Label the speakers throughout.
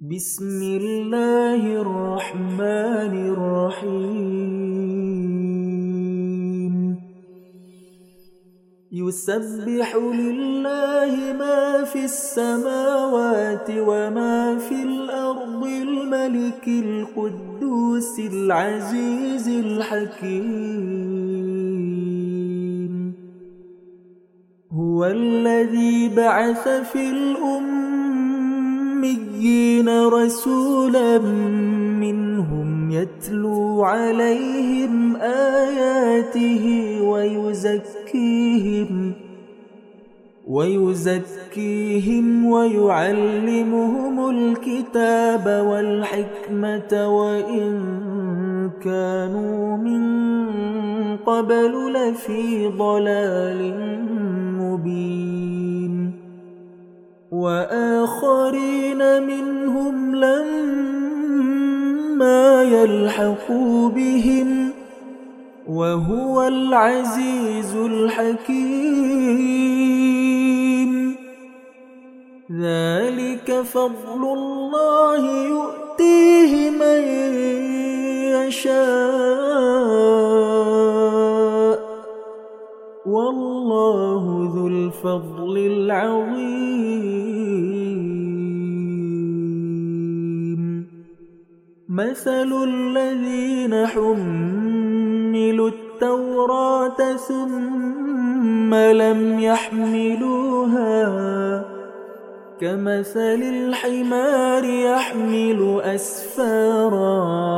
Speaker 1: بسم الله الرحمن الرحيم. يسبح لله ما في السماوات وما في الأرض الملك القدوس العزيز الحكيم. هو الذي بعث في الأميين رسولا منهم يتلو عليهم آياته ويزكيهم ويزكيهم ويعلمهم الكتاب والحكمة وإن كانوا من قبل لفي ضلال مبين وآخرين منهم لما يلحقوا بهم وهو العزيز الحكيم. ذلك فضل الله يؤتيه من يشاء. والله ذو الفضل العظيم. مثل الذين حملوا التوراة ثم لم يحملوها كمثل الحمار يحمل أسفارا.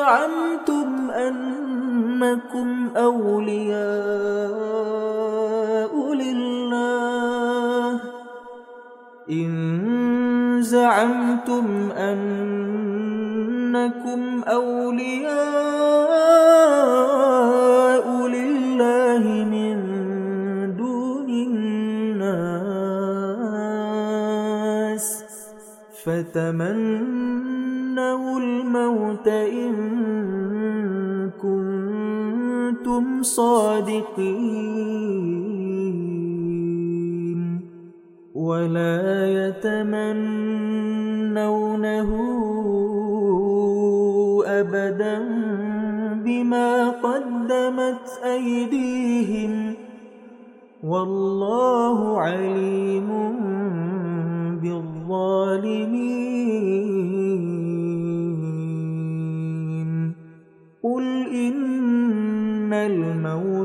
Speaker 1: زعمتم أنكم أولياء لله. إن زعمتم أنكم أولياء لله من دون الناس فتمنوا الموت إن كنتم صادقين. ولا يتمنونه أبدا بما قدمت أيديهم. والله عليم بالظالمين.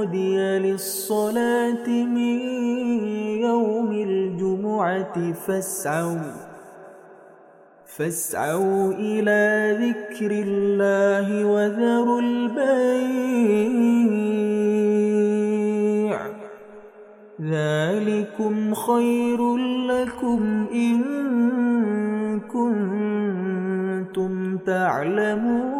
Speaker 1: نودي للصلاة من يوم الجمعة فاسعوا فاسعوا إلى ذكر الله وذروا البيع. ذلكم خير لكم إن كنتم تعلمون.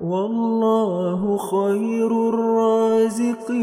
Speaker 1: والله خير الرازقين.